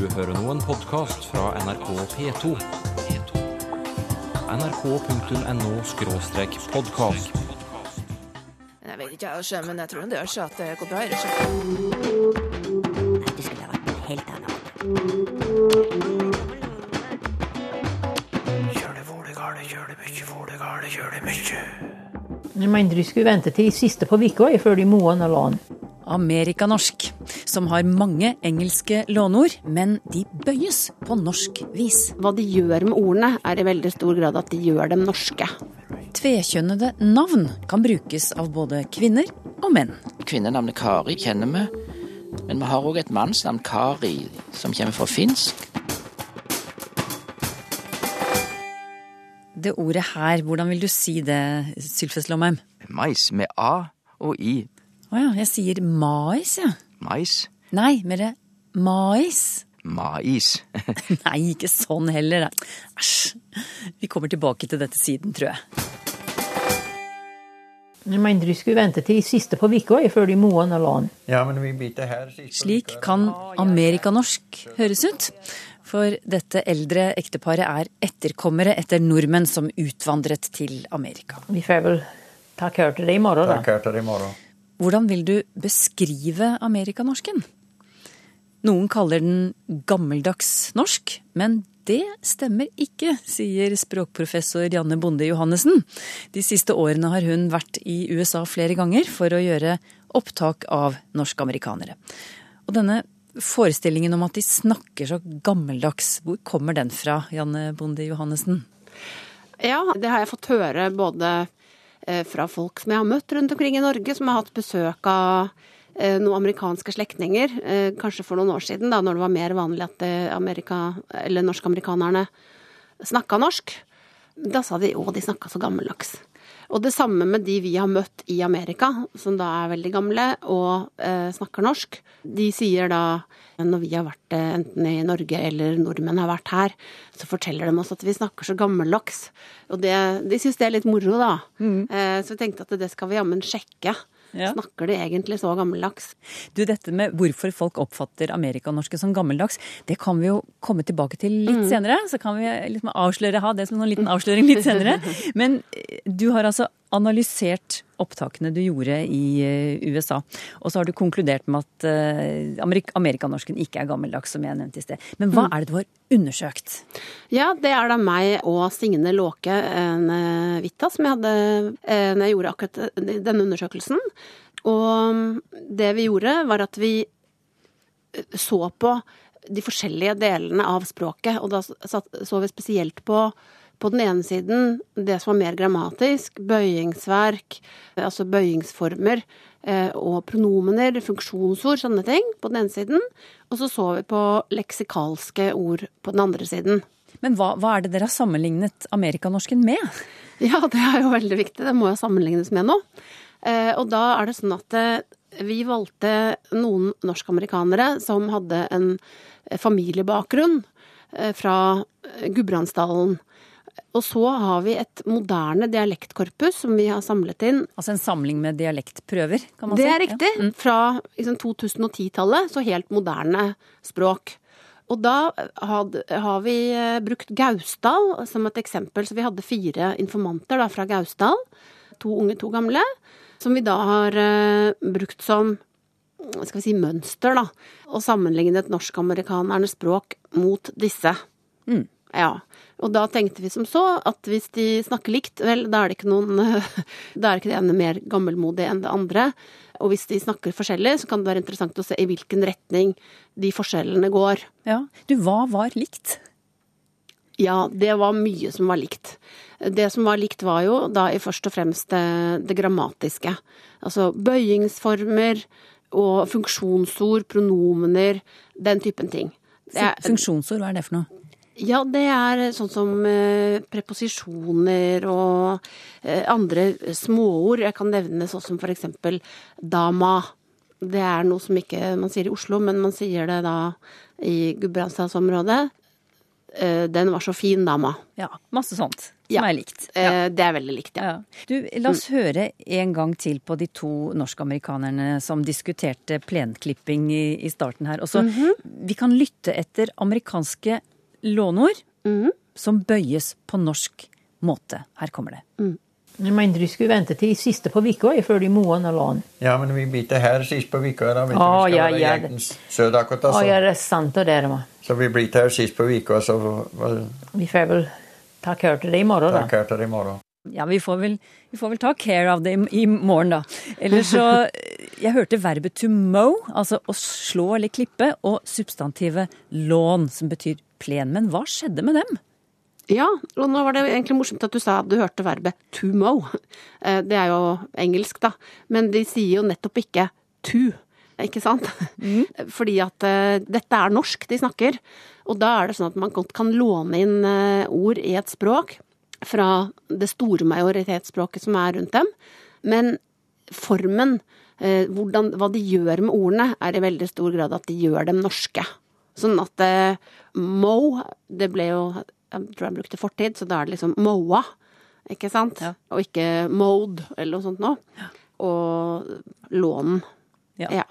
Du hører nå en podkast fra NRK P2. nrk.no-podkast. Jeg vet ikke, jeg, men jeg tror det gjør seg at det går bra. Nei, du skulle ha vært en helt annet. Jeg mener de skulle vente til siste på uka før de moa la lån. Amerikanorsk, som har mange engelske låneord, men de bøyes på norsk vis. Hva de gjør med ordene, er i veldig stor grad at de gjør dem norske. Tvekjønnede navn kan brukes av både kvinner og menn. Kvinnenavnet Kari kjenner vi, men vi har òg et mannsnavn, Kari, som kommer fra finsk. Det ordet her, hvordan vil du si det, Sylfes Lomheim? Mais med A og I. Å ja, jeg sier mais, jeg. Ja. Mais. Nei, mer mais. Mais. Nei, ikke sånn heller. Æsj. Vi kommer tilbake til dette siden, tror jeg. Jeg mener de skulle vente til siste på uka før de moa ned lån. Ja, men vi biter her. Slik kan amerikanorsk høres ut. For dette eldre ekteparet er etterkommere etter nordmenn som utvandret til Amerika. Vi får vel ta kør til det i morgen, da. Ta her til i morgen. Hvordan vil du beskrive amerikanorsken? Noen kaller den gammeldags norsk, men det stemmer ikke, sier språkprofessor Janne Bonde Johannessen. De siste årene har hun vært i USA flere ganger for å gjøre opptak av norske-amerikanere. Og denne forestillingen om at de snakker så gammeldags, hvor kommer den fra, Janne Bonde Johannessen? Ja, det har jeg fått høre både fra folk som jeg har møtt rundt omkring i Norge, som har hatt besøk av eh, noen amerikanske slektninger, eh, kanskje for noen år siden, da når det var mer vanlig at Amerika, eller norskamerikanerne snakka norsk. Da sa de å, de snakka så gammeldags. Og det samme med de vi har møtt i Amerika, som da er veldig gamle og eh, snakker norsk. De sier da, når vi har vært eh, enten i Norge eller nordmenn har vært her, så forteller de oss at vi snakker så gammeldags. Og det, de syns det er litt moro, da. Mm. Eh, så vi tenkte at det skal vi jammen sjekke. Ja. Snakker de egentlig så gammeldags? Du, dette med hvorfor folk oppfatter amerikanorske som gammeldags, det kan vi jo komme tilbake til litt mm. senere. Så kan vi liksom avsløre, ha det som en liten avsløring litt senere. Men du har altså analysert opptakene du gjorde i eh, USA. Og så har du konkludert med at eh, amerikanorsken ikke er gammeldags, som jeg nevnte i sted. Men hva mm. er det du har undersøkt? Ja, det er da meg og Signe Låke Vita som jeg hadde når jeg gjorde akkurat denne undersøkelsen. Og det vi gjorde, var at vi så på de forskjellige delene av språket. Og da så vi spesielt på på den ene siden det som var mer grammatisk, bøyingsverk, altså bøyingsformer eh, og pronomener, funksjonsord, sånne ting, på den ene siden. Og så så vi på leksikalske ord på den andre siden. Men hva, hva er det dere har sammenlignet amerikanorsken med? Ja, det er jo veldig viktig. Det må jo sammenlignes med noe. Eh, og da er det sånn at eh, vi valgte noen norsk-amerikanere som hadde en familiebakgrunn fra Gudbrandsdalen. Og så har vi et moderne dialektkorpus som vi har samlet inn. Altså en samling med dialektprøver, kan man si? Det er riktig. Ja. Mm. Fra liksom, 2010-tallet, så helt moderne språk. Og da har vi eh, brukt Gausdal som et eksempel. Så vi hadde fire informanter da, fra Gausdal. To unge, to gamle. Som vi da har uh, brukt som skal vi si, mønster, da. Og sammenlignet norsk-amerikanernes språk mot disse. Mm. Ja. Og da tenkte vi som så at hvis de snakker likt, vel, da er det ikke noen Da er ikke det ene mer gammelmodig enn det andre. Og hvis de snakker forskjellig, så kan det være interessant å se i hvilken retning de forskjellene går. Ja. Du, hva var likt? Ja, det var mye som var likt. Det som var likt, var jo da i først og fremst det, det grammatiske. Altså bøyingsformer og funksjonsord, pronomener, den typen ting. Funksjonsord, hva er det for noe? Ja, det er sånn som eh, preposisjoner og eh, andre småord. Jeg kan nevne sånn som eksempel dama. Det er noe som ikke man sier i Oslo, men man sier det da i Gudbrandsdalsområdet. eh, den var så fin, dama. Ja, masse sånt som Ja. er likt. Ja. Det er veldig likt, ja. Ja. Du, la oss høre en gang til på de to norskamerikanerne som diskuterte plenklipping i, i starten her. Også, Vi kan lytte etter amerikanske låneord som bøyes på norsk måte. Her kommer det. Jeg mente de skulle vente til siste på uka før de må ha lån. Ja, men vi biter her sist på uka. Da vet du, Ja, vi skal ja, være ja. jentens Södakota. Ja, det er sant og det er det. så vi blir her sist på uka, så Vi får vel ta kør til det i morgen, da. takk her til i morgen. Ja, vi får vel, vi får vel ta care av det i, i morgen, da. Eller så Jeg hørte verbet to mow, altså å slå eller klippe, og substantivet lawn, som betyr plen. Men hva skjedde med dem? Ja, og nå var det egentlig morsomt at du sa at du hørte verbet to mow. Eh, Det er jo engelsk, da. Men de sier jo nettopp ikke to, ikke sant? Fordi at uh, dette er norsk de snakker. Og da er det sånn at man godt kan låne inn uh, ord i et språk fra det store majoritetsspråket som er rundt dem. Men formen, eh, hvordan, hva de gjør med ordene, er i veldig stor grad at de gjør dem norske. Sånn at eh, mo, det ble jo Jeg tror jeg brukte fortid, så da er det liksom moa, ikke sant? Ja. Og ikke mode, eller noe sånt noe. Og lånen. Ja. Ja.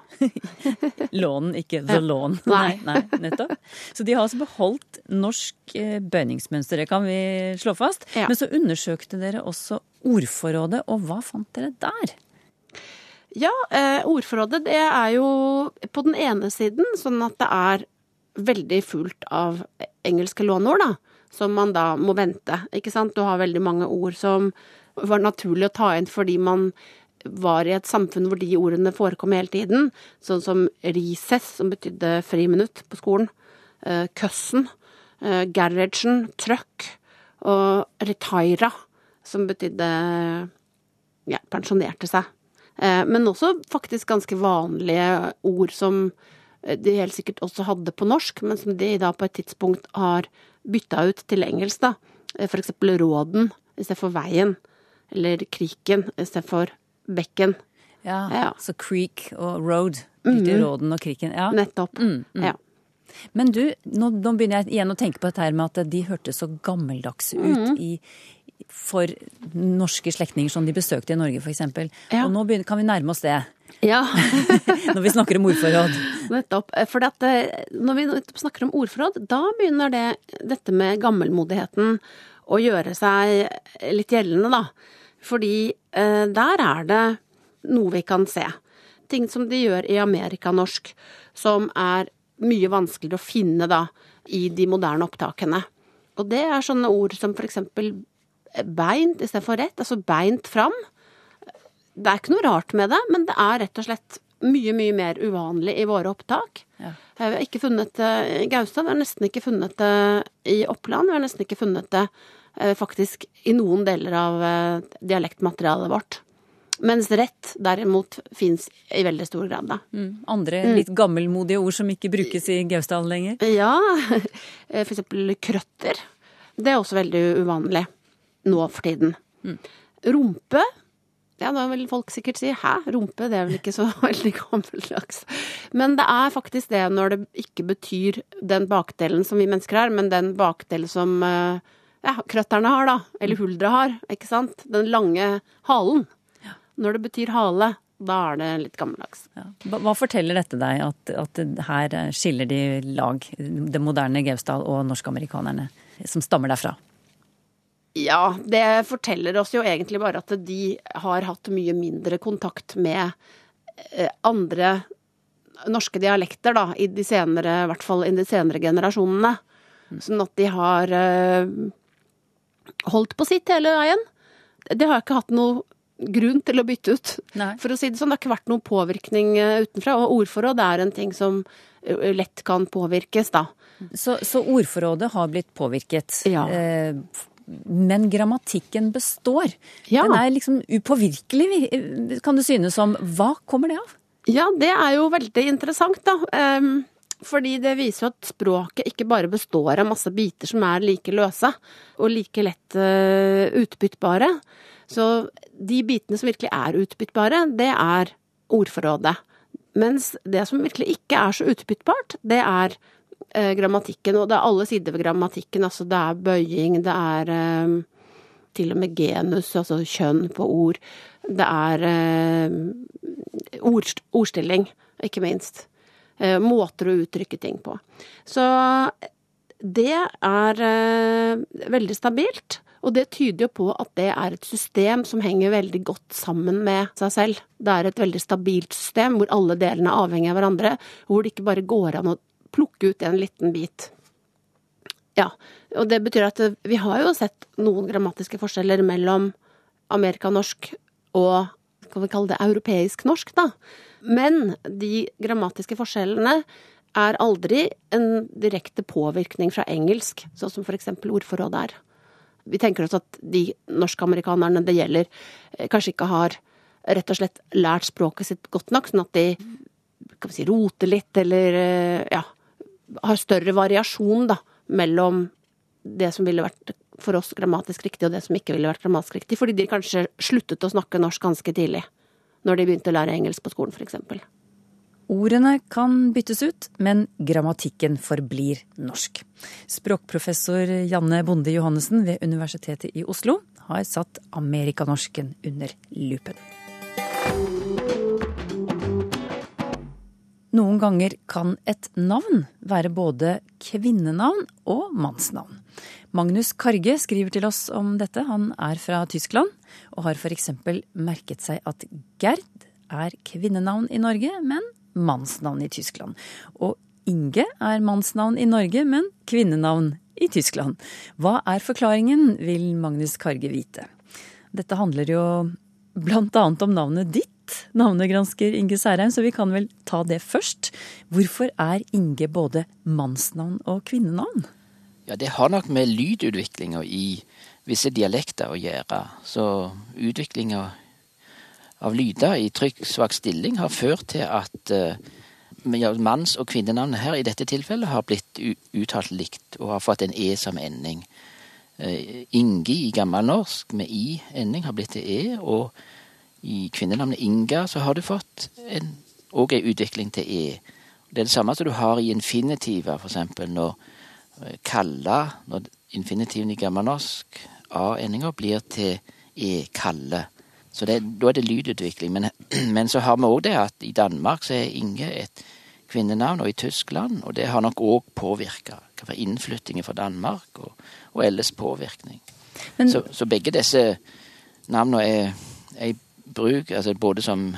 Lånen, ikke the lawn. Nei. nei, nettopp. Så de har altså beholdt norsk eh, bøyningsmønster, det kan vi slå fast. Ja. Men så undersøkte dere også ordforrådet, og hva fant dere der? Ja, eh, ordforrådet det er jo på den ene siden sånn at det er veldig fullt av engelske låneord, da. Som man da må vente, ikke sant. Du har veldig mange ord som var naturlig å ta inn fordi man var i et samfunn hvor de ordene forekom hele tiden. Sånn som recess, som betydde friminutt på skolen. køssen. Eh, garagen. Truck. Og retira, som betydde ja, pensjonerte seg. Eh, Men også faktisk ganske vanlige ord som eh, de helt sikkert også hadde på norsk, men som de da på et tidspunkt har bytta ut til engelsk, da. Eh, For eksempel råden istedenfor veien. Eller kriken istedenfor bekken. Ja, Ja. Så creek og road. Bytte råden og kriken. Ja. Nettopp. Ja. Men du, nå, nå begynner jeg igjen å tenke på dette her med at de hørtes så gammeldagse ut mm. i, for norske slektninger som de besøkte i Norge, f.eks. Ja. Og nå begynner, kan vi nærme oss det, ja. når vi snakker om ordforråd. Nettopp. For at, eh, når vi snakker om ordforråd, da begynner det, dette med gammelmodigheten å gjøre seg litt gjeldende, da. Fordi eh, der er det noe vi kan se. Ting som de gjør i amerikanorsk, som er mye vanskeligere å finne da i de moderne opptakene. Og det er sånne ord som for eksempel beint istedenfor rett, altså beint fram. Det er ikke noe rart med det, men det er rett og slett mye, mye mer uvanlig i våre opptak. Ja. Eh, Vi har ikke funnet det i Gaustad, vi har nesten ikke funnet det i Oppland, vi har nesten ikke funnet det eh, faktisk i noen deler av eh, dialektmaterialet vårt. Mens rett derimot fins i veldig stor grad, da. Mm. Andre litt gammelmodige ord som ikke brukes i Gausdal lenger. Ja, eh, for eksempel krøtter. Det er også veldig uvanlig nå for tiden. Rumpe. Ja, da vil folk sikkert si 'hæ, rumpe', det er vel ikke så veldig gammeldags. Men det er faktisk det når det ikke betyr den bakdelen som vi mennesker har, men den bakdelen som eh, ja, krøtterne har, da. Eller huldra har, ikke sant. Den lange halen. Når det betyr hale, da er det litt gammeldags. Ja. Hva, forteller dette deg, at, at her skiller de lag, det moderne Gausdal og norskamerikanerne, som stammer derfra? Ja, det forteller oss jo egentlig bare at de har hatt mye mindre kontakt med eh, andre norske dialekter, da, i de senere, i hvert fall i de senere generasjonene. Sånn at de har eh, holdt på sitt hele veien. Det har jeg ikke hatt noe grunn til å bytte ut, Nei. for å si det sånn. Det har ikke vært noen påvirkning eh, utenfra. Og ordforråd er en ting som eh, lett kan påvirkes, da. Så, så ordforrådet har blitt påvirket. Ja. Eh, men grammatikken består. Ja. Den er liksom upåvirkelig, kan det synes som. Hva kommer det av? Ja, det er jo veldig interessant, da. Ehm, fordi det viser jo at språket ikke bare består av masse biter som er like løse og like lett eh, utbyttbare. Så de bitene som virkelig er utbyttbare, det er ordforrådet. Mens det som virkelig ikke er så utbyttbart, det er eh, grammatikken, og det er alle sider ved grammatikken. Altså det er bøying, det er eh, til og med genus, altså kjønn på ord. Det er eh, ord, ordstilling, ikke minst. Eh, måter å uttrykke ting på. Så det er eh, veldig stabilt. Og det tyder jo på at det er et system som henger veldig godt sammen med seg selv. Det er et veldig stabilt system hvor alle delene er avhengig av hverandre, hvor det ikke bare går an å plukke ut en liten bit. Ja, og det betyr at vi har jo sett noen grammatiske forskjeller mellom amerikanorsk og skal vi kalle det europeisk norsk, da. Men de grammatiske forskjellene er aldri en direkte påvirkning fra engelsk, sånn som eksempel ordforrådet er. Vi tenker oss at de norskamerikanerne det gjelder, eh, kanskje ikke har rett og slett lært språket sitt godt nok, sånn at de kan vi si, roter litt, eller eh, ja, har større variasjon da, mellom det som ville vært for oss grammatisk riktig, og det som ikke ville vært grammatisk riktig, fordi de kanskje sluttet å snakke norsk ganske tidlig, når de begynte å lære engelsk på skolen, f.eks. Ordene kan byttes ut, men grammatikken forblir norsk. Språkprofessor Janne Bonde Johannessen ved Universitetet i Oslo har satt amerikanorsken under lupen. Noen ganger kan et navn være både kvinnenavn og mannsnavn. Magnus Karge skriver til oss om dette. Han er fra Tyskland og har f.eks. merket seg at Gerd er kvinnenavn i Norge, men mannsnavn i Tyskland. Og Inge er mannsnavn i Norge, men kvinnenavn i Tyskland. Hva er forklaringen, vil Magnus Karge vite. Dette handler jo annet om navnet ditt, navnegransker Inge Særheim, så vi kan vel ta det først. Hvorfor er Inge både mannsnavn og kvinnenavn? Ja, det har nok med lydutviklinga i visse dialekter å gjøre. Så utviklinga av lyder i trykksvak stilling har ført til at uh, manns- og kvinnenavnet her i dette tilfellet har blitt uttalt likt og har fått en e som ending. Uh, Ingi i gammelnorsk med i-ending har blitt til e, og i kvinnenavnet Inga så har du fått en, og en utvikling til e. Det er det samme som du har i infinitiver, eksempel når kalla, når infinitiven i gammelnorsk, a-endinga, blir til e, kalle. Så det, da er det lydutvikling. Men, men så har vi òg det at i Danmark så er Inge et kvinnenavn, og i Tyskland, og det har nok òg påvirka. innflyttingen fra Danmark og, og ellers påvirkning. Men, så, så, begge disse navnene er, er i bruk, altså både som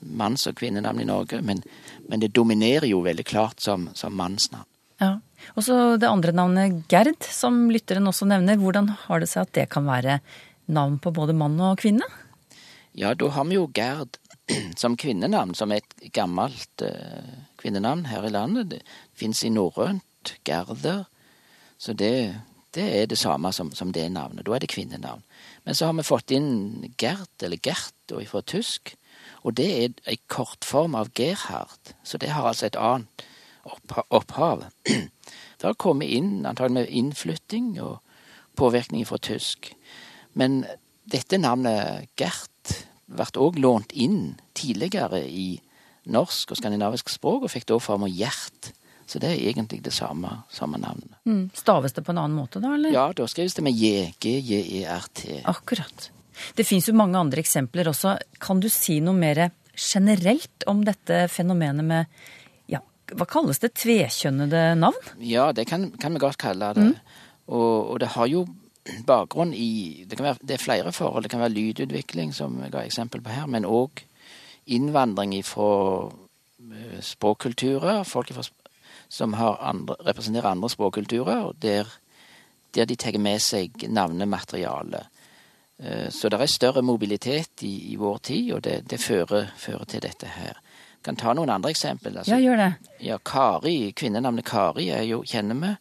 manns- og kvinnenavn i Norge, men, men, det dominerer jo veldig klart som, som mannsnavn. Ja. Og så det andre navnet Gerd, som lytteren også nevner. Hvordan har det seg at det kan være navn på både mann og kvinne? Ja, da har vi jo Gerd som kvinnenavn, som er et gammelt uh, kvinnenavn her i landet. Det fins i norrønt, Gerder. Så det, det, er det samme som, som, det navnet. Da er det kvinnenavn. Men så har vi fått inn Gert, eller Gert, fra tysk. Og det er ei kortform av Gerhard. Så det har altså et annet opphav. Det har kommet inn antagelig med innflytting og påvirkning fra tysk. Men dette navnet Gert ble òg lånt inn tidligere i norsk og skandinavisk språk, og fikk da form av Gjert. Så det er egentlig det samme, samme navnet. Mm. Staves det på en annen måte da, eller? Ja, da skrives det med J. G-J-E-R-T. Akkurat. Det fins jo mange andre eksempler også. Kan du si noe mer generelt om dette fenomenet med hva kalles det, tvekjønnede navn? Ja, det kan, kan vi godt kalle det. Mm. Og, og det har jo bakgrunn i det, være, det, er flere forhold. Det kan være lydutvikling, som jeg ga eksempel på her, men òg innvandring fra eh, språkkulturer. Folk fra, som andre, representerer andre språkkulturer, der, der de tar med seg navnemateriale. Eh, så det er større mobilitet i, i vår tid, og det, det fører, fører, til dette her. Kan ta noen andre eksempel. Altså, ja, gjør det. Ja, Kari, Kvinnenavnet Kari er jo, kjenner vi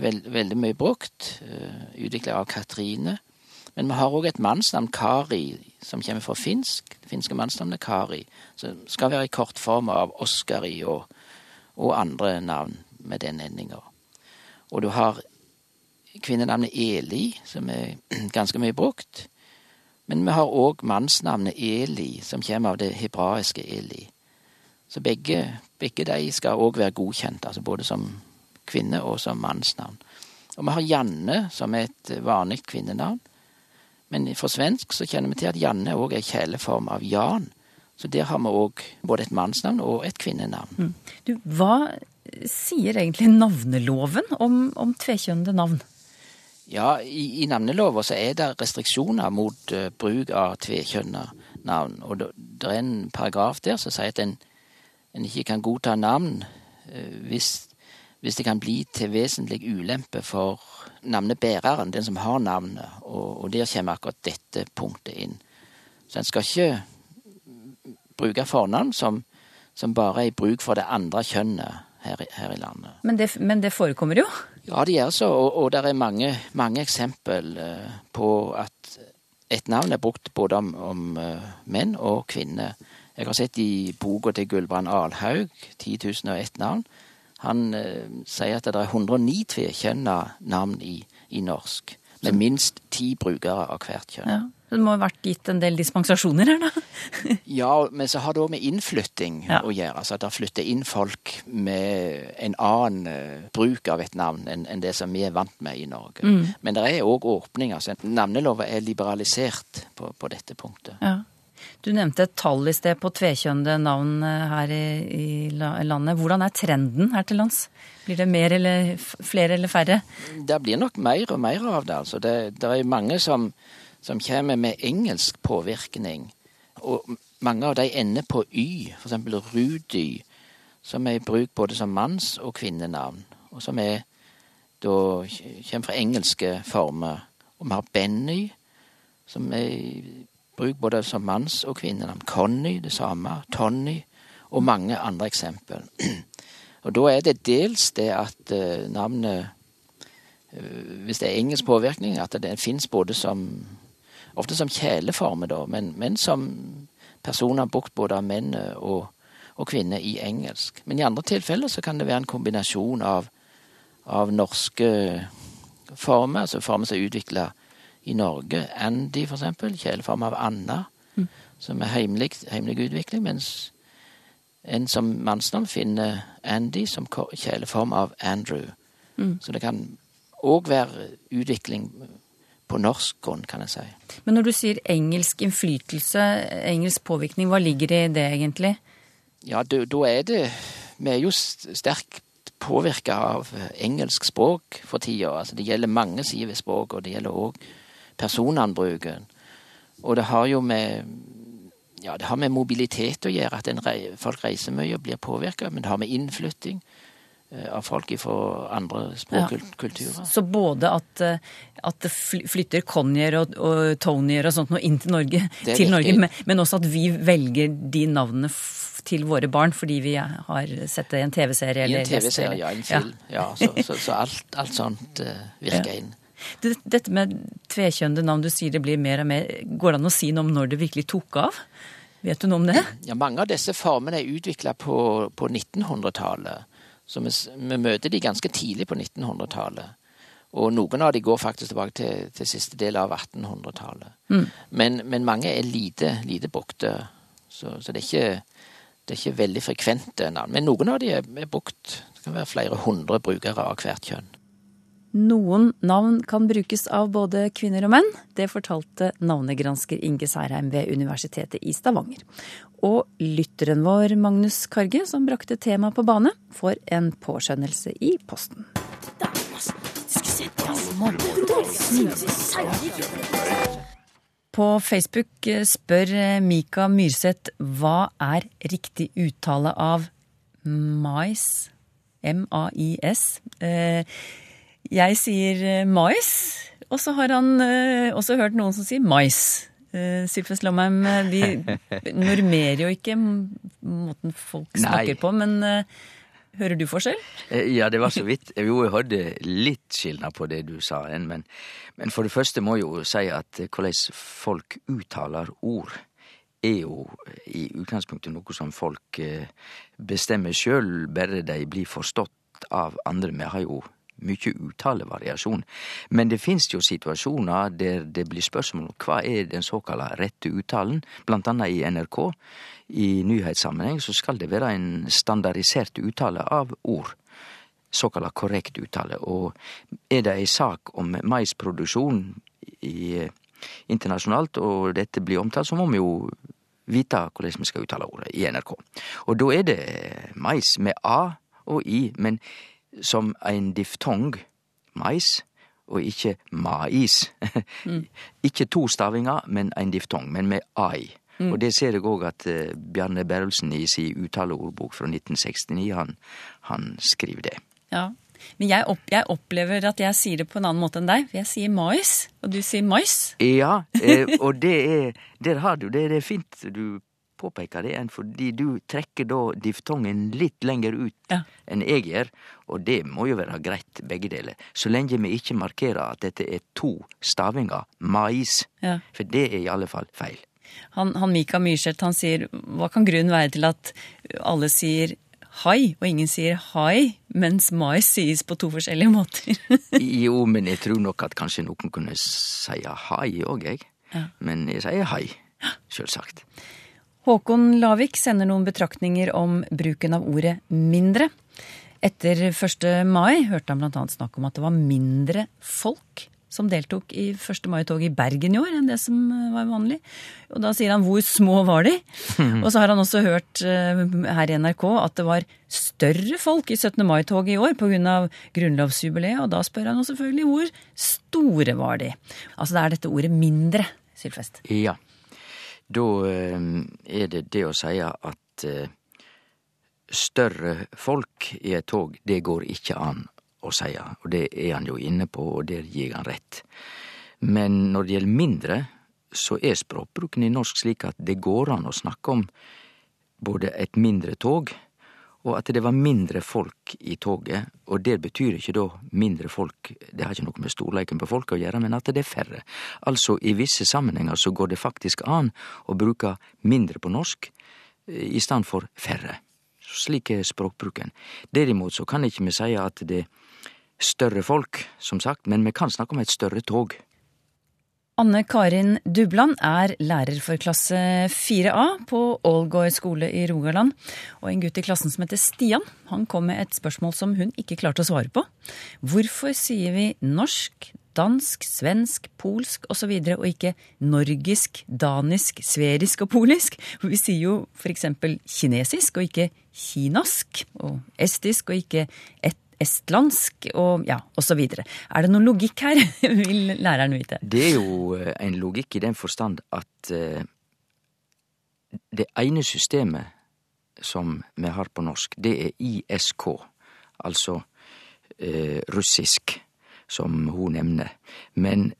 veld, veldig mye brukt. Uh, eh, Utvikla av Katrine. Men vi har òg et mannsnavn, Kari, som kommer fra finsk. Det finske mannsnavnet Kari. Som skal være i kortform av Oskari og, og andre navn med den endinga. Og du har kvinnenavnet Eli, som er ganske mye brukt. Men vi har òg mannsnavnet Eli, som kommer av det hebraiske Eli. Så begge, begge de skal òg være godkjent, altså både som kvinne- og som mannsnavn. Og vi har Janne som er et vanlig kvinnenavn. Men for svensk så kjenner vi til at Janne òg er kjæleform av Jan. Så der har vi òg både et mannsnavn og et kvinnenavn. Du, hva sier egentlig navneloven om, om tvekjønnede navn? Ja, i, i navnelova så er det restriksjoner mot uh, bruk av tvekjønna navn. Og det er en paragraf der som sier at en, en ikke kan godta navn eh, hvis, hvis det kan bli til vesentlig ulempe for navnebæreren, den som har navnet. Og, og der kommer akkurat dette punktet inn. Så en skal ikke bruke fornavn som, som bare er i bruk for det andre kjønnet her, her i landet. Men det, men det forekommer jo. Ja, det gjør så, og, og det er mange, mange eksempel eh, på at et navn er brukt både om, om eh, menn og kvinner. Jeg har sett i boka til Gulbrand Alhaug, 10 001 navn. Han eh, sier at det er 109 tvekjønna navn i, i norsk, med minst ti brukere av hvert kjønn. Ja. Det må ha vært gitt en del dispensasjoner her, da. Ja, men så har det òg med innflytting Ja. å gjøre. Altså at det flytter inn folk med en annen eh, bruk av et navn enn en det som vi er vant med i Norge. Men det er òg åpninger. Så navnelova er liberalisert på, på dette punktet. Ja. Du nevnte et tall i sted på tvekjønnede navn eh, her i, landet. Hvordan er trenden her til lands? Blir det mer eller flere eller færre? Det blir nok mer og mer av det. altså. Det, det er mange som, som kommer med engelsk påvirkning. Og mange av de ender på y, f.eks. Rudy, som er i bruk både som manns- og kvinnenavn. Og som er da kommer fra engelske former. Og vi har Benny, som er bruk både som manns- og kvinnenavn. Conny, det samme. Tony, og mange andre eksempel. Og da er det dels det at eh, navnet hvis det er engelsk påvirkning, at det fins både som Ofte som kjæleformer, da, men, men som personer brukt både av menn og, og kvinner i engelsk. Men i andre tilfeller så kan det være en kombinasjon av, av norske former, altså former som er utvikla i Norge. Andy, for eksempel, kjæleform av Anna, som er heimelig utvikling, mens en som mannsnavn finner Andy som kjæleform av Andrew. Så det kan òg være utvikling på norsk grunn, kan jeg si. Men når du sier engelsk innflytelse, engelsk påvirkning, hva ligger i det egentlig? Ja, da er det Vi er jo sterkt påvirka av engelsk språk for tida. Altså, det gjelder mange sider ved språk, og det gjelder òg personanbruken. Og det har jo med ja, det har med mobilitet å gjøre, at en rei, folk reiser mye og blir påvirka. Men det har med innflytting eh, av folk fra andre språkkulturer. Så både at, eh, at det flytter Conyer og, og Tonyer og sånt noe inn til Norge, til Norge men, men også at vi velger de navnene til våre barn fordi vi har sett det i en TV-serie I en TV-serie, ja, en film. Ja, så, så, så alt, alt sånt uh, virker Ja. inn. Det- Dette med tvekjønnede navn, du sier det blir mer og mer. Går det an å si noe om når det virkelig tok av? Vet du noe om det? Ja, mange av disse formene er utvikla på, på 1900-tallet. Så vi, vi møter de ganske tidlig på 1900-tallet. Og noen av de går faktisk tilbake til, til siste del av 1800-tallet. Men, men mange er lite, lite brukte. Så, så det, er ikke, det er ikke veldig frekvente navn. Men noen av de er, er brukt. Det kan være flere hundre brukere av hvert kjønn. Noen navn kan brukes av både kvinner og menn. Det fortalte navnegransker Inge Særheim ved Universitetet i Stavanger. Og lytteren vår, Magnus Karge, som brakte temaet på bane, får en påskjønnelse i posten. På Facebook eh, spør eh, Mika Myrseth hva er riktig uttale av mais? M-a-i-s. Eh, jeg sier eh, mais, og så har han eh, også hørt noen som sier mais. Uh, Sylfes Lomheim, eh, vi normerer jo ikke måten folk Nei. snakker på, men eh, hører du forskjell? Eh, Ja, det var så vidt. Jo, jeg hørte litt skilnad på det du sa, men, men for det første må jeg jo si at eh, hvordan folk uttaler ord, er jo i utgangspunktet noe som folk eh, bestemmer sjøl, bare de blir forstått av andre. Vi har jo mye uttalevariasjon. Men det finnes jo situasjoner der det blir spørsmål om hva er den såkalla rette uttalen. Blant annet i NRK. I nyhetssammenheng så skal det være en standardisert uttale av ord. såkalla korrekt uttale. Og er det ei sak om maisproduksjon i, internasjonalt, og dette blir omtalt, så må vi jo vite hvordan vi skal uttale ordet i NRK. Og da er det mais med A og I, men som ein diftong. Mais og ikke mais. ikke to stavinger, men ein diftong, men med ai. Og det ser jeg òg at eh, Bjarne Berrelsen i sin uttaleordbok fra 1969, han, han skriver det. Ja. Men jeg, opp, jeg opplever at jeg sier det på en annen måte enn deg. Jeg sier mais, og du sier mais. Ja, eh, og det er Der har du det. Det er fint du påpeker det, enn fordi du trekker da diftongen litt lenger ut Ja. enn jeg gjør, og det må jo være greit, begge deler. Så lenge vi ikke markerer at dette er to stavinger, mais, Ja. for det er i alle fall feil. Han, han Mika Myrseth han sier hva kan grunnen være til at alle sier hai, og ingen sier hai, mens mais sies på to forskjellige måter? Jo, men jeg tror nok at kanskje noen kunne si hai òg, jeg. Ja. Men jeg sier hai, sjølsagt. Håkon Lavik sender noen betraktninger om bruken av ordet mindre. Etter 1. mai hørte han bl.a. snakk om at det var mindre folk som deltok i 1. mai-toget i Bergen i år enn det som eh, var vanlig. Og da sier han hvor små var de? Og så har han også hørt eh, her i NRK at det var større folk i 17. mai-toget i år pga. grunnlovsjubileet, og da spør han jo selvfølgelig hvor store var de? Altså det er dette ordet mindre, Sylfest. Ja. Da eh, er det det å si at eh, større folk i et tog, det går ikke an å si. Og det er han jo inne på, og der gir han rett. Men når det gjelder mindre, så er språkbruken i norsk slik at det går an å snakke om både et mindre tog, og at det var mindre folk i toget. Og det betyr ikke da mindre folk, det har ikke noe med storleiken på folk å gjøre, men at det er færre. Altså i visse sammenhenger så går det faktisk an å bruke mindre på norsk eh, i stand for færre. Slik er språkbruken. Derimot så kan ikke vi si at det er større folk, som sagt, men vi kan snakke om et større tog. Anne Karin Dubland er lærer for klasse 4A på Ålgård skole i Rogaland. Og en gutt i klassen som heter Stian, han kom med et spørsmål som hun ikke klarte å svare på. Hvorfor sier vi norsk, dansk, svensk, polsk osv. Og, så og ikke norgisk, danisk, sverisk og polisk? Vi sier jo eksempel kinesisk og ikke kinask, og estisk og ikke et estlandsk og ja, osv. Er det noen logikk her, vil læreren vite. Det er jo eh, en logikk i den forstand at eh, det ene systemet som vi har på norsk, det er ISK, altså eh, russisk, som hun nevner. Men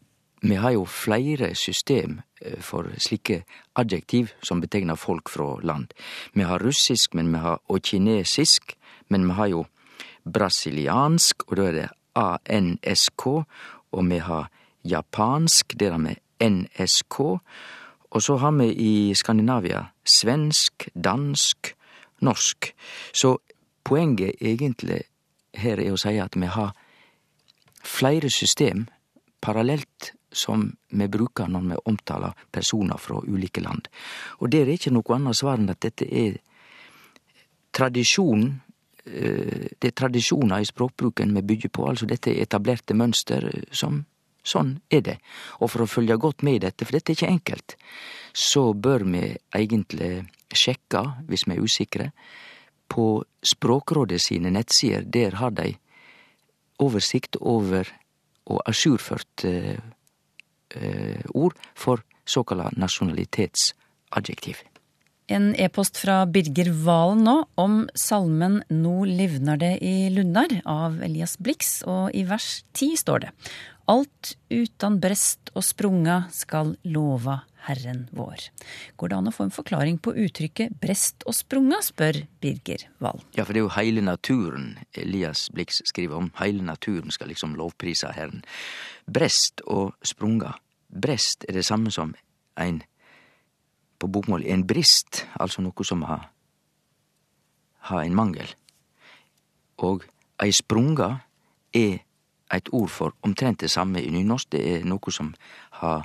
vi har jo flere system for slike adjektiv som betegner folk fra land. Vi har russisk, men vi har og kinesisk, men vi har jo brasiliansk, og da er det ANSK, og vi har japansk, det er med NSK, og så har vi i Skandinavia svensk, dansk, norsk. Så poenget egentlig her er å si at vi har flere system parallelt som vi bruker når vi omtaler personer fra ulike land. Og det er ikke noe annet svar enn at dette er tradisjonen det er tradisjoner i språkbruken vi bygger på, altså dette er etablerte mønster som Sånn er det. Og for å følge godt med i dette, for dette er ikke enkelt, så bør vi egentlig sjekke, hvis vi er usikre, på Språkrådet sine nettsider. Der har de oversikt over og ajourført eh, eh, ord for såkalla nasjonalitetsadjektiv. En e-post fra Birger Valen nå om salmen Nå livnar det i lundar av Elias Blix, og i vers ti står det Alt utan brest og sprunga skal lova Herren vår. Går det an å få en forklaring på uttrykket brest og sprunga, spør Birger Valen. Ja, for det er jo heile naturen Elias Blix skriver om. Heile naturen skal liksom lovprise Herren. Brest og sprunga. Brest er det samme som ein på bokmål er en brist, altså noe som har, har en mangel. Og ei sprunga er eit ord for omtrent det samme i nynorsk. Det er noe som har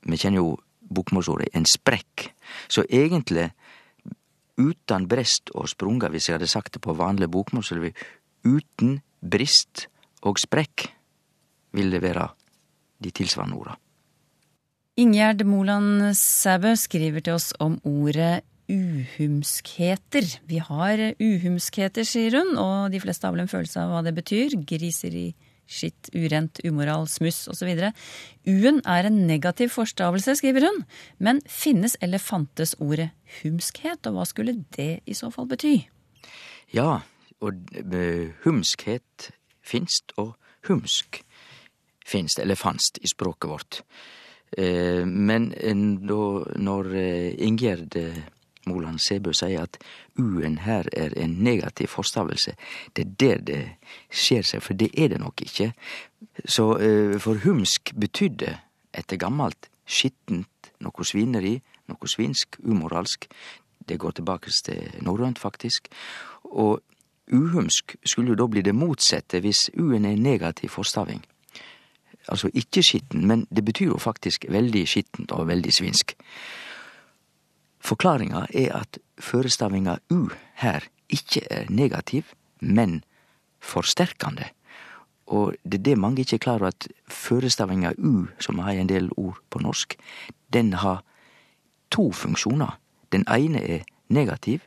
Vi kjenner jo bokmålsordet en sprekk. Så egentlig, utan brest og sprunga, hvis jeg hadde sagt det på vanlig bokmål, så ville det uten brist og sprekk vil det være de tilsvarende orda. Ingjerd Moland Sæbø skriver til oss om ordet uhumskheter. Vi har uhumskheter, sier hun, og de fleste har vel en følelse av hva det betyr. Griseri, skitt, urent, umoral, smuss osv. U-en er en negativ forstavelse, skriver hun. Men finnes eller fantes ordet humskhet, og hva skulle det i så fall bety? Ja, og eh, humskhet finst, og humsk finst, eller fanst, i språket vårt. Eh, Men eh, når eh, Ingjerd Moland Sæbø sier at U-en her er en negativ forstavelse, det er der det skjer seg, for det er det nok ikke. Så for humsk betydde etter gammelt skittent, noe svineri, noe svinsk, umoralsk. Det går tilbake til norrønt, faktisk. Og uhumsk skulle jo da bli det motsette hvis U-en er negativ forstaving. Altså ikke skitten, men det betyr jo faktisk veldig skittent og veldig svinsk. Forklaringa er at førestavinga U her ikke er negativ, men forsterkande. Og det er det mange ikke er klar over, at førestavinga U, som har en del ord på norsk, den har to funksjoner. Den ene er negativ,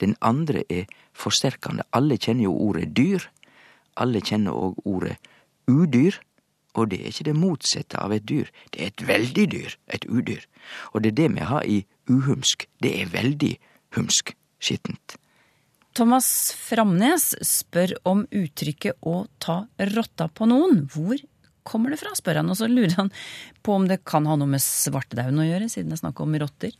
den andre er forsterkande. Alle kjenner jo ordet dyr. Alle kjenner òg ordet udyr. Og det er ikke det motsatte av et dyr. Det er et veldig dyr, et udyr. Og det er det vi har i uhumsk. Det er veldig humsk, skittent. Thomas Framnes spør om uttrykket 'å ta rotta på noen'. Hvor kommer det fra, spør han. Og så lurer han på om det kan ha noe med svartedauden å gjøre, siden det er snakk om rotter.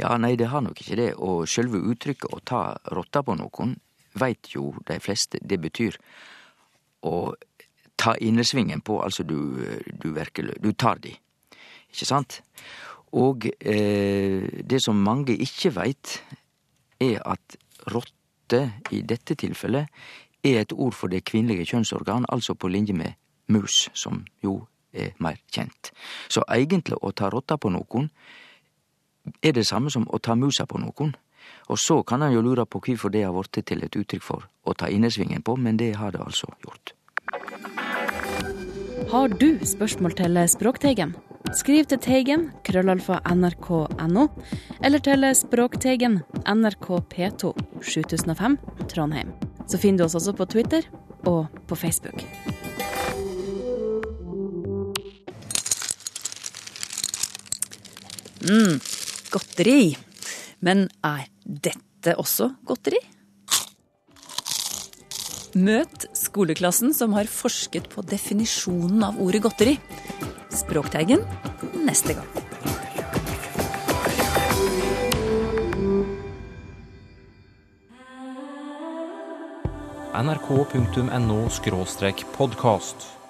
Ja, nei, det har nok ikke det. Og sjølve uttrykket 'å ta rotta på noen' veit jo de fleste det betyr å ta innersvingen på, altså du, du virkelig Du tar de, ikke sant? Og eh, det som mange ikke veit, er at rotte i dette tilfellet er et ord for det kvinnelige kjønnsorgan, altså på linje med mus, som jo er mer kjent. Så egentlig å ta rotta på noen er det samme som å ta musa på noen. Og så kan en jo lure på hvorfor det har blitt til et uttrykk for å ta innersvingen på, men det har det altså gjort. Har du spørsmål til Språkteigen? Skriv til Teigen, krøllalfa nrk.no, eller til Språkteigen, NRK P2, 7005, Trondheim. Så finner du oss også på Twitter og på Facebook. Mm, godteri. Men er dette også godteri? Møt skoleklassen som har forsket på definisjonen av ordet godteri. Språkteigen neste gang. nrk.no podkast.